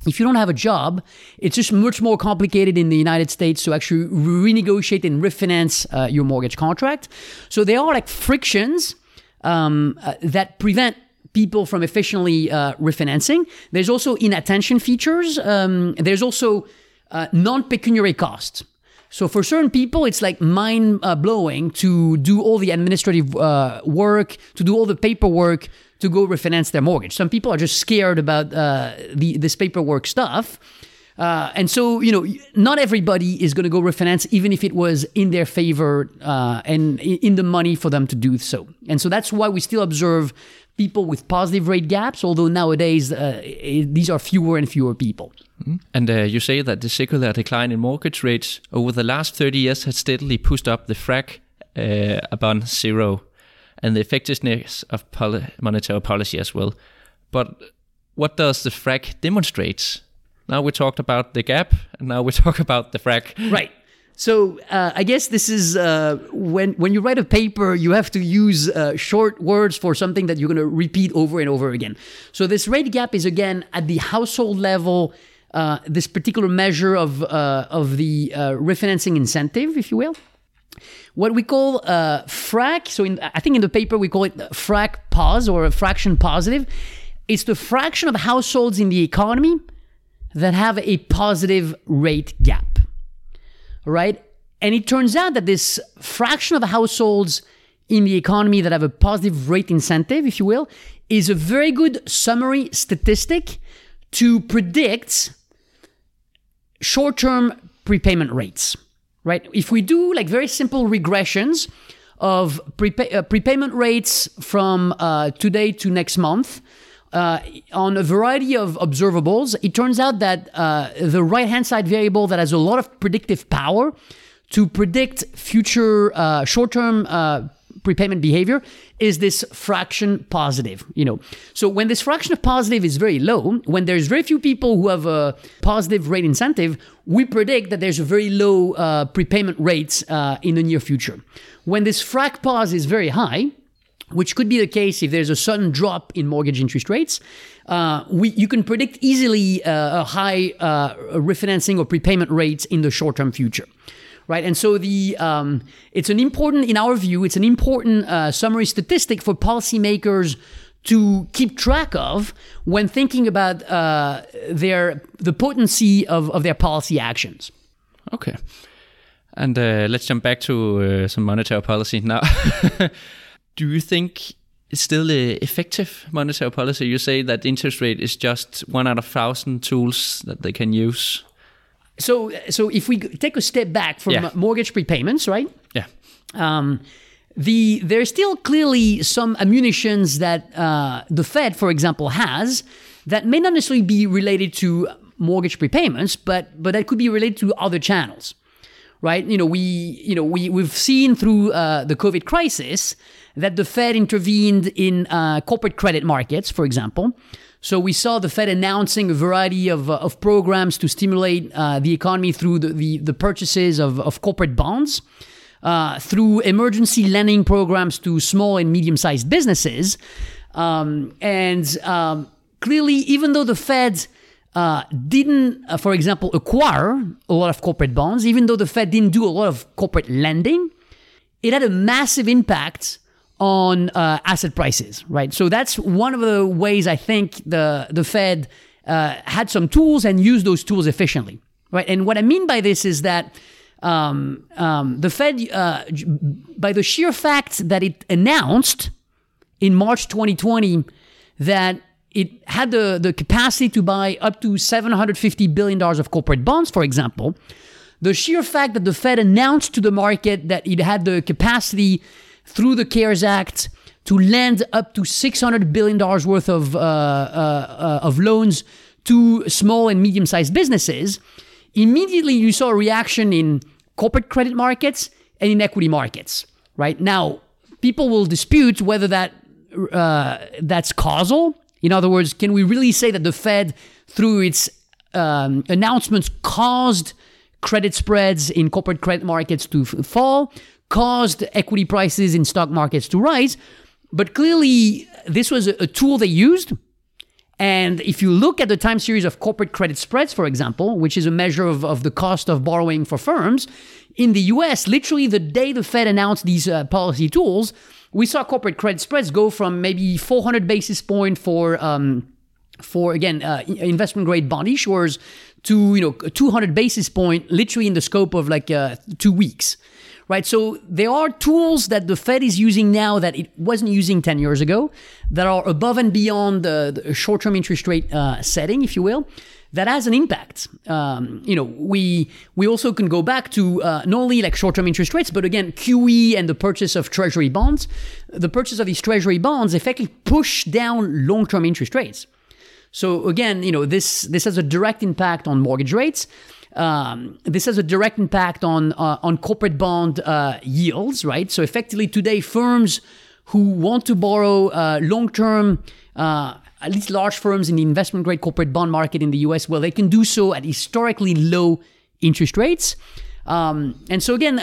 B: if you don't have a job, it's just much more complicated in the United States to actually renegotiate and refinance uh, your mortgage contract. So there are like frictions um, uh, that prevent people from efficiently uh, refinancing. There's also inattention features. Um, there's also uh, non-pecuniary costs. So for certain people, it's like mind blowing to do all the administrative uh, work, to do all the paperwork to go refinance their mortgage. Some people are just scared about uh, the this paperwork stuff. Uh, and so, you know, not everybody is going to go refinance, even if it was in their favor uh, and in the money for them to do so. And so that's why we still observe people with positive rate gaps, although nowadays uh, these are fewer and fewer people.
A: Mm-hmm. And uh, you say that the secular decline in mortgage rates over the last 30 years has steadily pushed up the FRAC uh, above zero and the effectiveness of poli- monetary policy as well. But what does the FRAC demonstrate? Now we talked about the gap, and now we <laughs> talk about the FRAC.
B: Right. So uh, I guess this is uh, when when you write a paper, you have to use uh, short words for something that you're going to repeat over and over again. So this rate gap is again at the household level. Uh, this particular measure of uh, of the uh, refinancing incentive, if you will, what we call FRAC. So in, I think in the paper we call it FRAC pos or a fraction positive. It's the fraction of households in the economy that have a positive rate gap. Right? And it turns out that this fraction of households in the economy that have a positive rate incentive, if you will, is a very good summary statistic to predict short term prepayment rates. Right? If we do like very simple regressions of uh, prepayment rates from uh, today to next month, uh, on a variety of observables, it turns out that uh, the right hand side variable that has a lot of predictive power to predict future uh, short term uh, prepayment behavior is this fraction positive you know. So when this fraction of positive is very low when there's very few people who have a positive rate incentive we predict that there's a very low uh, prepayment rates uh, in the near future. When this frac pos is very high which could be the case if there's a sudden drop in mortgage interest rates. Uh, we, you can predict easily uh, a high uh, refinancing or prepayment rates in the short term future. Right, and so the um, it's an important, in our view, it's an important uh, summary statistic for policymakers to keep track of when thinking about uh, their the potency of, of their policy actions.
A: Okay, and uh, let's jump back to some monetary policy now. <laughs> do you think it's still a effective monetary policy? You say that interest rate is just one out of thousand tools that they can use.
B: So, so if we take a step back from yeah. mortgage prepayments, right?
A: Yeah.
B: Um, the there's still clearly some ammunitions that uh, the Fed, for example, has that may not necessarily be related to mortgage prepayments, but but that could be related to other channels, right? You know, we you know we we've seen through uh, the COVID crisis that the Fed intervened in uh, corporate credit markets, for example. So we saw the Fed announcing a variety of, uh, of programs to stimulate uh, the economy through the, the, the purchases of, of corporate bonds, uh, through emergency lending programs to small and medium sized businesses. Um, and um, clearly, even though the Fed uh, didn't, uh, for example, acquire a lot of corporate bonds, even though the Fed didn't do a lot of corporate lending, it had a massive impact on uh, asset prices, right? So that's one of the ways I think the the Fed uh, had some tools and used those tools efficiently, right? And what I mean by this is that um, um, the Fed, uh, by the sheer fact that it announced in March 2020 that it had the, the capacity to buy up to $750 billion of corporate bonds, for example, the sheer fact that the Fed announced to the market that it had the capacity through the CARES Act to lend up to $600 billion worth of, uh, uh, uh, of loans to small and medium sized businesses, immediately you saw a reaction in corporate credit markets and in equity markets. Right now, people will dispute whether that uh, that's causal. In other words, can we really say that the Fed, through its um, announcements, caused credit spreads in corporate credit markets to f- fall? caused equity prices in stock markets to rise. But clearly, this was a, a tool they used. And if you look at the time series of corporate credit spreads, for example, which is a measure of, of the cost of borrowing for firms, in the US, literally the day the Fed announced these uh, policy tools, we saw corporate credit spreads go from maybe 400 basis point for um, for again uh, investment grade bond issuers to you know 200 basis point literally in the scope of like uh, two weeks right so there are tools that the fed is using now that it wasn't using 10 years ago that are above and beyond the, the short-term interest rate uh, setting if you will that has an impact. Um, you know, we we also can go back to uh, not only like short-term interest rates, but again QE and the purchase of treasury bonds. The purchase of these treasury bonds effectively push down long-term interest rates. So again, you know, this this has a direct impact on mortgage rates. Um, this has a direct impact on uh, on corporate bond uh, yields, right? So effectively, today firms who want to borrow uh, long term, uh, at least large firms in the investment grade corporate bond market in the U.S., well, they can do so at historically low interest rates. Um, and so again,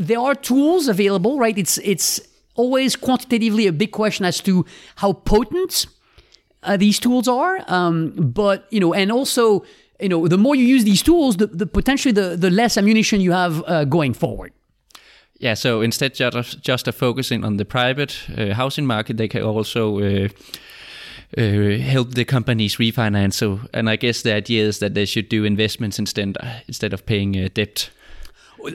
B: there are tools available, right? It's it's always quantitatively a big question as to how potent uh, these tools are. Um, but you know, and also you know, the more you use these tools, the, the potentially the, the less ammunition you have uh, going forward.
A: Yeah, so instead just just focusing on the private uh, housing market, they can also uh, uh, help the companies refinance. So, and I guess the idea is that they should do investments instead instead of paying uh, debt.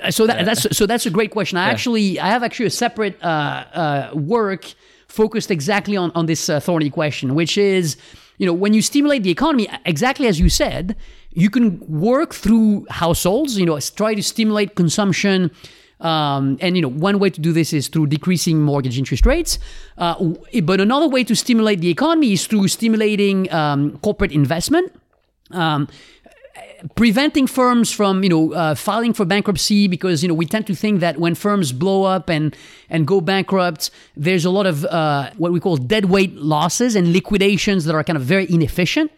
B: So that, that's so that's a great question. I yeah. actually I have actually a separate uh, work focused exactly on on this thorny question, which is you know, when you stimulate the economy, exactly as you said, you can work through households, you know, try to stimulate consumption. Um, and you know, one way to do this is through decreasing mortgage interest rates. Uh, but another way to stimulate the economy is through stimulating um, corporate investment. Um, preventing firms from you know uh, filing for bankruptcy because you know we tend to think that when firms blow up and and go bankrupt there's a lot of uh, what we call deadweight losses and liquidations that are kind of very inefficient.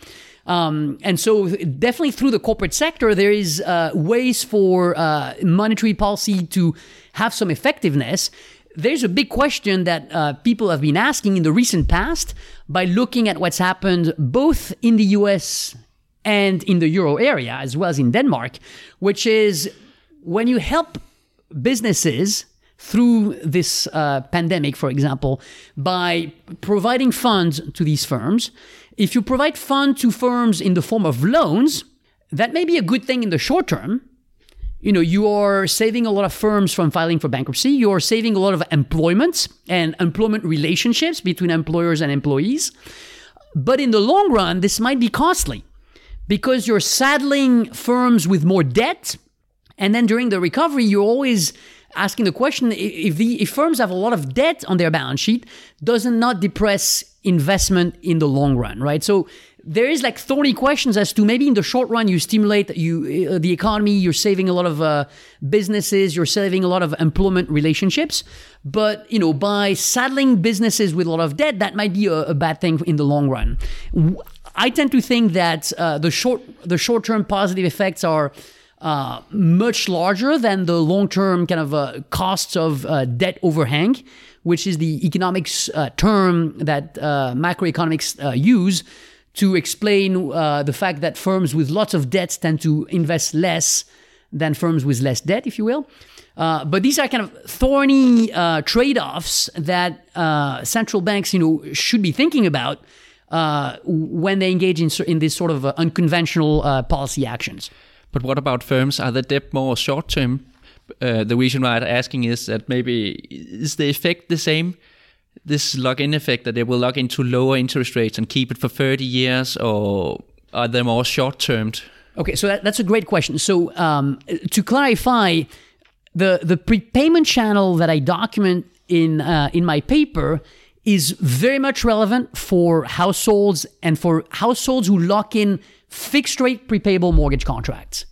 B: Um, and so definitely through the corporate sector there is uh, ways for uh, monetary policy to have some effectiveness. There's a big question that uh, people have been asking in the recent past by looking at what's happened both in the US and in the euro area, as well as in Denmark, which is when you help businesses through this uh, pandemic, for example, by providing funds to these firms. If you provide funds to firms in the form of loans, that may be a good thing in the short term. You know, you are saving a lot of firms from filing for bankruptcy. You are saving a lot of employment and employment relationships between employers and employees. But in the long run, this might be costly because you're saddling firms with more debt. And then during the recovery, you're always asking the question if the if firms have a lot of debt on their balance sheet, does it not depress investment in the long run, right? So there is like thorny questions as to maybe in the short run you stimulate you uh, the economy, you're saving a lot of uh, businesses, you're saving a lot of employment relationships, but you know by saddling businesses with a lot of debt, that might be a, a bad thing in the long run. I tend to think that uh, the short the short term positive effects are uh, much larger than the long term kind of uh, costs of uh, debt overhang, which is the economics uh, term that uh, macroeconomics use to explain the fact that firms with lots of debts tend to invest less than firms with less debt, if you will. but these are kind of thorny trade-offs that central banks, you know, should be thinking about uh, when they engage in, in this sort of uh, unconventional uh, policy actions.
A: But what about firms? Are the debt more short term? Uh, the reason why I'm asking is that maybe is the effect the same? This lock-in effect that they will lock into lower interest rates and keep it for 30 years, or are they more short-termed?
B: Okay, so that, that's a great question. So um, to clarify, the the prepayment channel that I document in uh, in my paper is very much relevant for households and for households who lock in fixed rate prepayable mortgage contracts.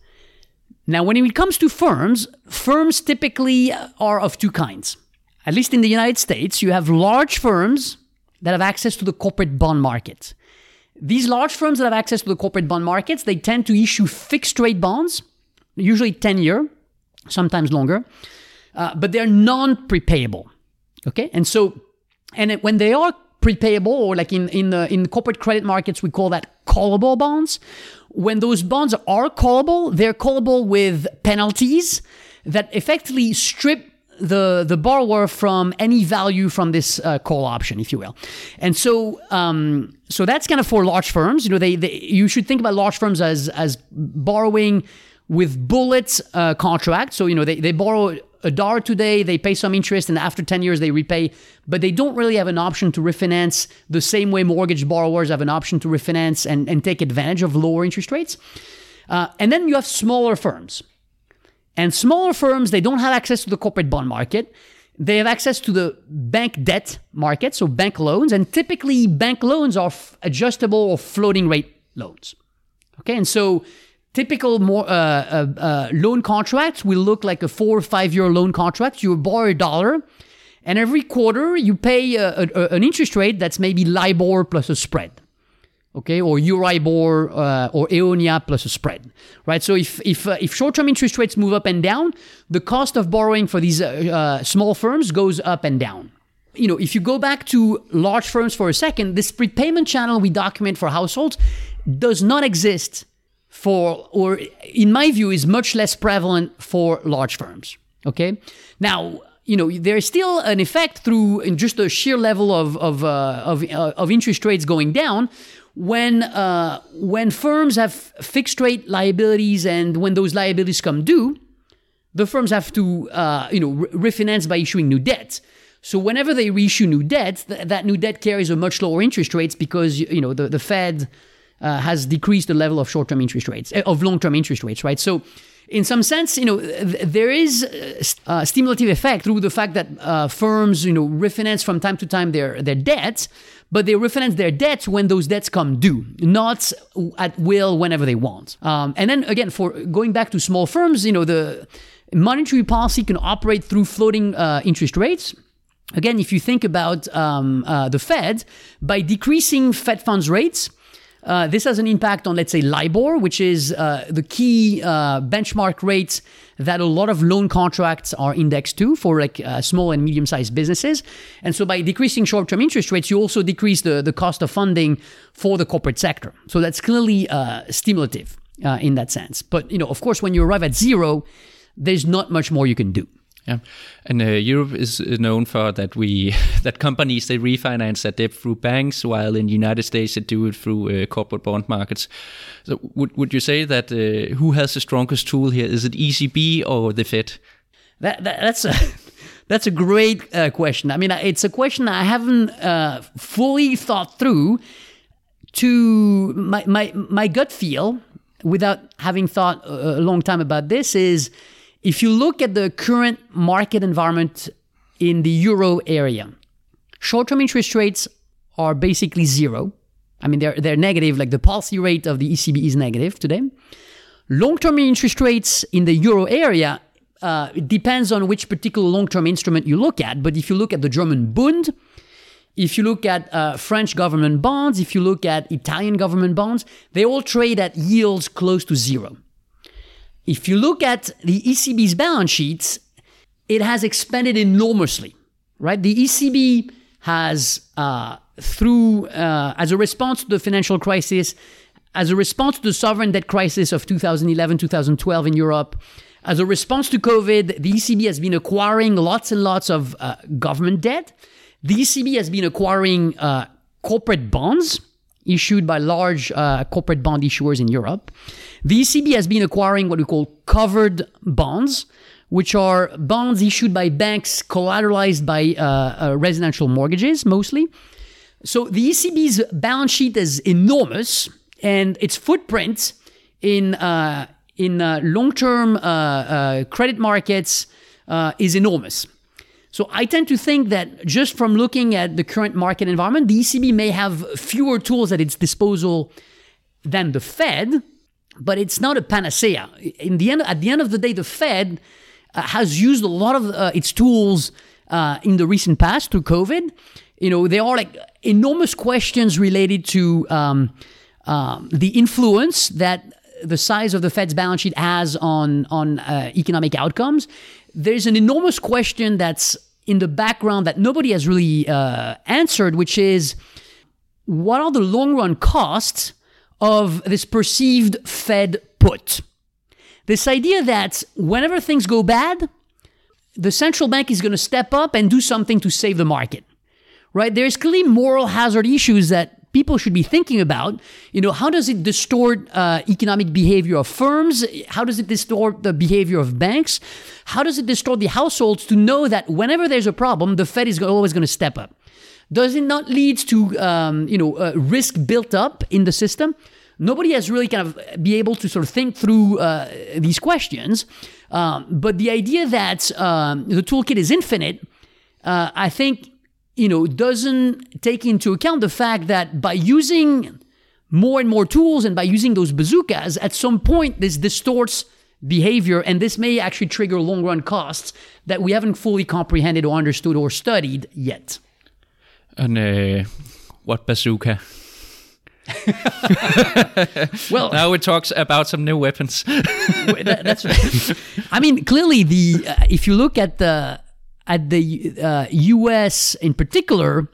B: Now, when it comes to firms, firms typically are of two kinds. At least in the United States, you have large firms that have access to the corporate bond market. These large firms that have access to the corporate bond markets, they tend to issue fixed rate bonds, usually 10 year, sometimes longer, uh, but they're non prepayable. Okay. And so and when they are prepayable, or like in in the in corporate credit markets, we call that callable bonds. When those bonds are callable, they're callable with penalties that effectively strip the the borrower from any value from this uh, call option, if you will. And so um, so that's kind of for large firms. You know, they, they you should think about large firms as as borrowing with bullet uh, contracts. So you know they they borrow a dollar today, they pay some interest, and after 10 years they repay, but they don't really have an option to refinance the same way mortgage borrowers have an option to refinance and, and take advantage of lower interest rates. Uh, and then you have smaller firms. And smaller firms, they don't have access to the corporate bond market. They have access to the bank debt market, so bank loans, and typically bank loans are f- adjustable or floating rate loans. Okay, and so typical more uh, uh, uh, loan contracts will look like a four or five year loan contract. You borrow a dollar, and every quarter you pay a, a, an interest rate that's maybe LIBOR plus a spread okay, or Euribor uh, or EONIA plus a spread, right? So if if uh, if short-term interest rates move up and down, the cost of borrowing for these uh, uh, small firms goes up and down. You know, if you go back to large firms for a second, this prepayment channel we document for households does not exist for, or in my view, is much less prevalent for large firms. Okay, now you know there is still an effect through just the sheer level of of uh, of, uh, of interest rates going down when uh, when firms have fixed rate liabilities and when those liabilities come due, the firms have to uh, you know re- refinance by issuing new debt. So whenever they reissue new debt, th- that new debt carries a much lower interest rates because you know the the Fed uh, has decreased the level of short term interest rates eh, of long term interest rates, right? So in some sense, you know, there is a stimulative effect through the fact that uh, firms, you know, refinance from time to time their their debts, but they refinance their debts when those debts come due, not at will whenever they want. Um, and then again, for going back to small firms, you know, the monetary policy can operate through floating uh, interest rates. Again, if you think about um, uh, the Fed, by decreasing Fed funds rates, uh, this has an impact on, let's say, LIBOR, which is uh, the key uh, benchmark rate that a lot of loan contracts are indexed to for like uh, small and medium sized businesses. And so by decreasing short term interest rates, you also decrease the, the cost of funding for the corporate sector. So that's clearly uh, stimulative in that sense. But, you know, of course, when you arrive at zero, there's not much more you can do.
A: Yeah, and uh, Europe is known for that we <laughs> that companies they refinance their debt through banks, while in the United States they do it through uh, corporate bond markets. So would would you say that uh, who has the strongest tool here? Is it ECB or the Fed?
B: That, that that's a <laughs> that's a great uh, question. I mean, it's a question I haven't uh, fully thought through. To my my my gut feel, without having thought a long time about this, is if you look at the current market environment in the euro area, short term interest rates are basically zero. I mean, they're, they're negative, like the policy rate of the ECB is negative today. Long term interest rates in the euro area uh, it depends on which particular long term instrument you look at. But if you look at the German Bund, if you look at uh, French government bonds, if you look at Italian government bonds, they all trade at yields close to zero. If you look at the ECB's balance sheets, it has expanded enormously, right? The ECB has, uh, through, uh, as a response to the financial crisis, as a response to the sovereign debt crisis of 2011, 2012 in Europe, as a response to COVID, the ECB has been acquiring lots and lots of uh, government debt. The ECB has been acquiring uh, corporate bonds issued by large uh, corporate bond issuers in Europe. The ECB has been acquiring what we call covered bonds, which are bonds issued by banks collateralized by uh, uh, residential mortgages mostly. So the ECB's balance sheet is enormous, and its footprint in uh, in uh, long-term uh, credit markets is enormous. So I tend to think that just from looking at the current market environment, the ECB may have fewer tools at its disposal than the Fed, but it's not a panacea. In the end, at the end of the day, the Fed uh, has used a lot of uh, its tools uh, in the recent past through COVID. You know, there are like enormous questions related to um, um, the influence that the size of the Fed's balance sheet has on on uh, economic outcomes. There's an enormous question that's in the background that nobody has really uh, answered, which is what are the long run costs of this perceived Fed put. This idea that whenever things go bad, the central bank is going to step up and do something to save the market, right? There's clearly moral hazard issues that people should be thinking about. You know, how does it distort uh, economic behavior of firms? How does it distort the behavior of banks? How does it distort the households to know that whenever there's a problem, the Fed is always going to step up? Does it not lead to um, you know uh, risk built up in the system? Nobody has really kind of be able to sort of think through uh, these questions. Um, but the idea that um, the toolkit is infinite, uh, I think you know, doesn't take into account the fact that by using more and more tools and by using those bazookas, at some point this distorts behavior and this may actually trigger long run costs that we haven't fully comprehended or understood or studied yet.
A: And uh, what bazooka? <laughs>
B: well,
A: now we talk about some new weapons.
B: that, that's. I mean, clearly, the uh, if you look at the at the uh, U.S. in particular,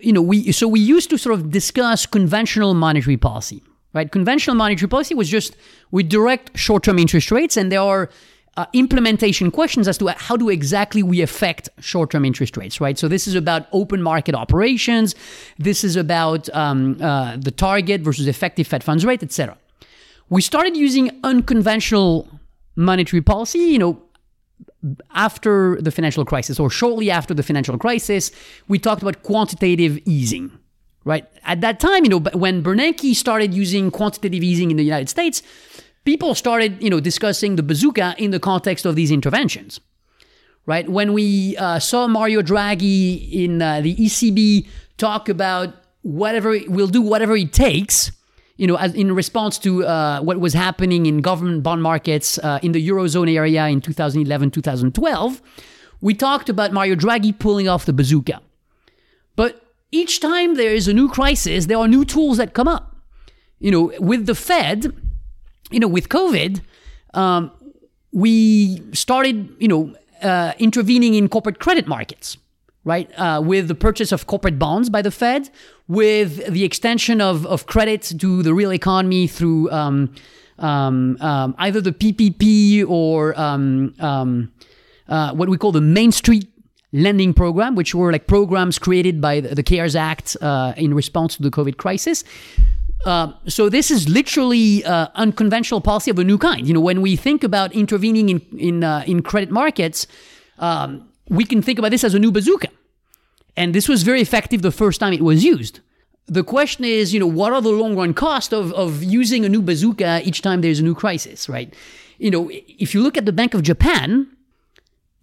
B: you know, we so we used to sort of discuss conventional monetary policy, right? Conventional monetary policy was just we direct short-term interest rates, and there are uh, implementation questions as to how do exactly we affect short-term interest rates, right? So this is about open market operations. This is about um, uh, the target versus effective Fed funds rate, etc. We started using unconventional monetary policy, you know, after the financial crisis or shortly after the financial crisis, we talked about quantitative easing, right? At that time, you know, when Bernanke started using quantitative easing in the United States, people started, you know, discussing the bazooka in the context of these interventions, right? When we uh, saw Mario Draghi in uh, the ECB talk about whatever, we'll do whatever it takes you know, as in response to uh, what was happening in government bond markets uh, in the eurozone area in 2011, 2012, we talked about Mario Draghi pulling off the bazooka. But each time there is a new crisis, there are new tools that come up. You know, with the Fed, you know, with COVID, um, we started, you know, uh, intervening in corporate credit markets right? Uh, with the purchase of corporate bonds by the Fed, with the extension of, of credit to the real economy through um, um, um, either the PPP or um, um, uh, what we call the Main Street lending program, which were like programs created by the, the CARES Act uh, in response to the COVID crisis. Uh, so this is literally uh, unconventional policy of a new kind. You know, when we think about intervening in in uh, in credit markets, um, we can think about this as a new bazooka. And this was very effective the first time it was used. The question is, you know, what are the long run costs of, of using a new bazooka each time there's a new crisis, right? You know, if you look at the Bank of Japan,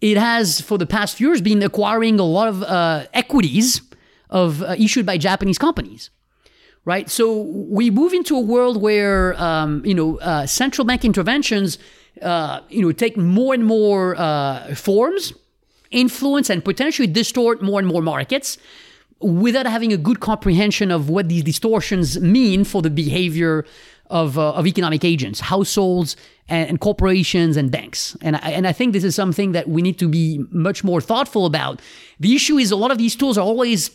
B: it has for the past few years been acquiring a lot of uh, equities of uh, issued by Japanese companies, right? So we move into a world where um, you know uh, central bank interventions, uh, you know, take more and more uh, forms influence and potentially distort more and more markets without having a good comprehension of what these distortions mean for the behavior of, uh, of economic agents, households, and, and, corporations and banks. And I, and I think this is something that we need to be much more thoughtful about. The issue is a lot of these tools are always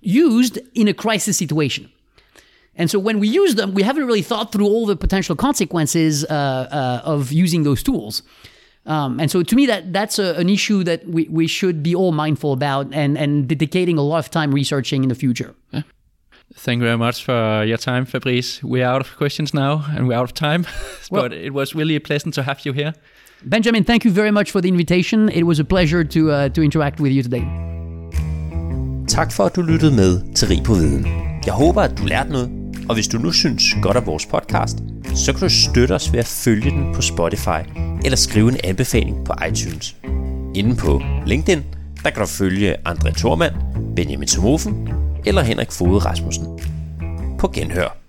B: used in a crisis situation. And so when we use them, we haven't really thought through all the potential consequences uh, uh, of using those tools. Um, and so to me, that that's a, an issue that we, we should be all mindful about and, and dedicating a lot of time researching in the future.
A: Yeah. Thank you very much for your time, Fabrice. We're out of questions now and we're out of time, <laughs> well, but it was really a pleasant to have you here.
B: Benjamin, thank you very much for the invitation. It was a pleasure to, uh, to interact with you today.
C: Tak for, at du lyttede med til Rig på Viden. Jeg håber, at du lærte noget, og hvis du nu synes godt om vores podcast, så kan du støtte os ved at følge den på Spotify eller skrive en anbefaling på iTunes. Inden på LinkedIn, der kan du følge André Thormand, Benjamin Somofen eller Henrik Fode Rasmussen. På genhør.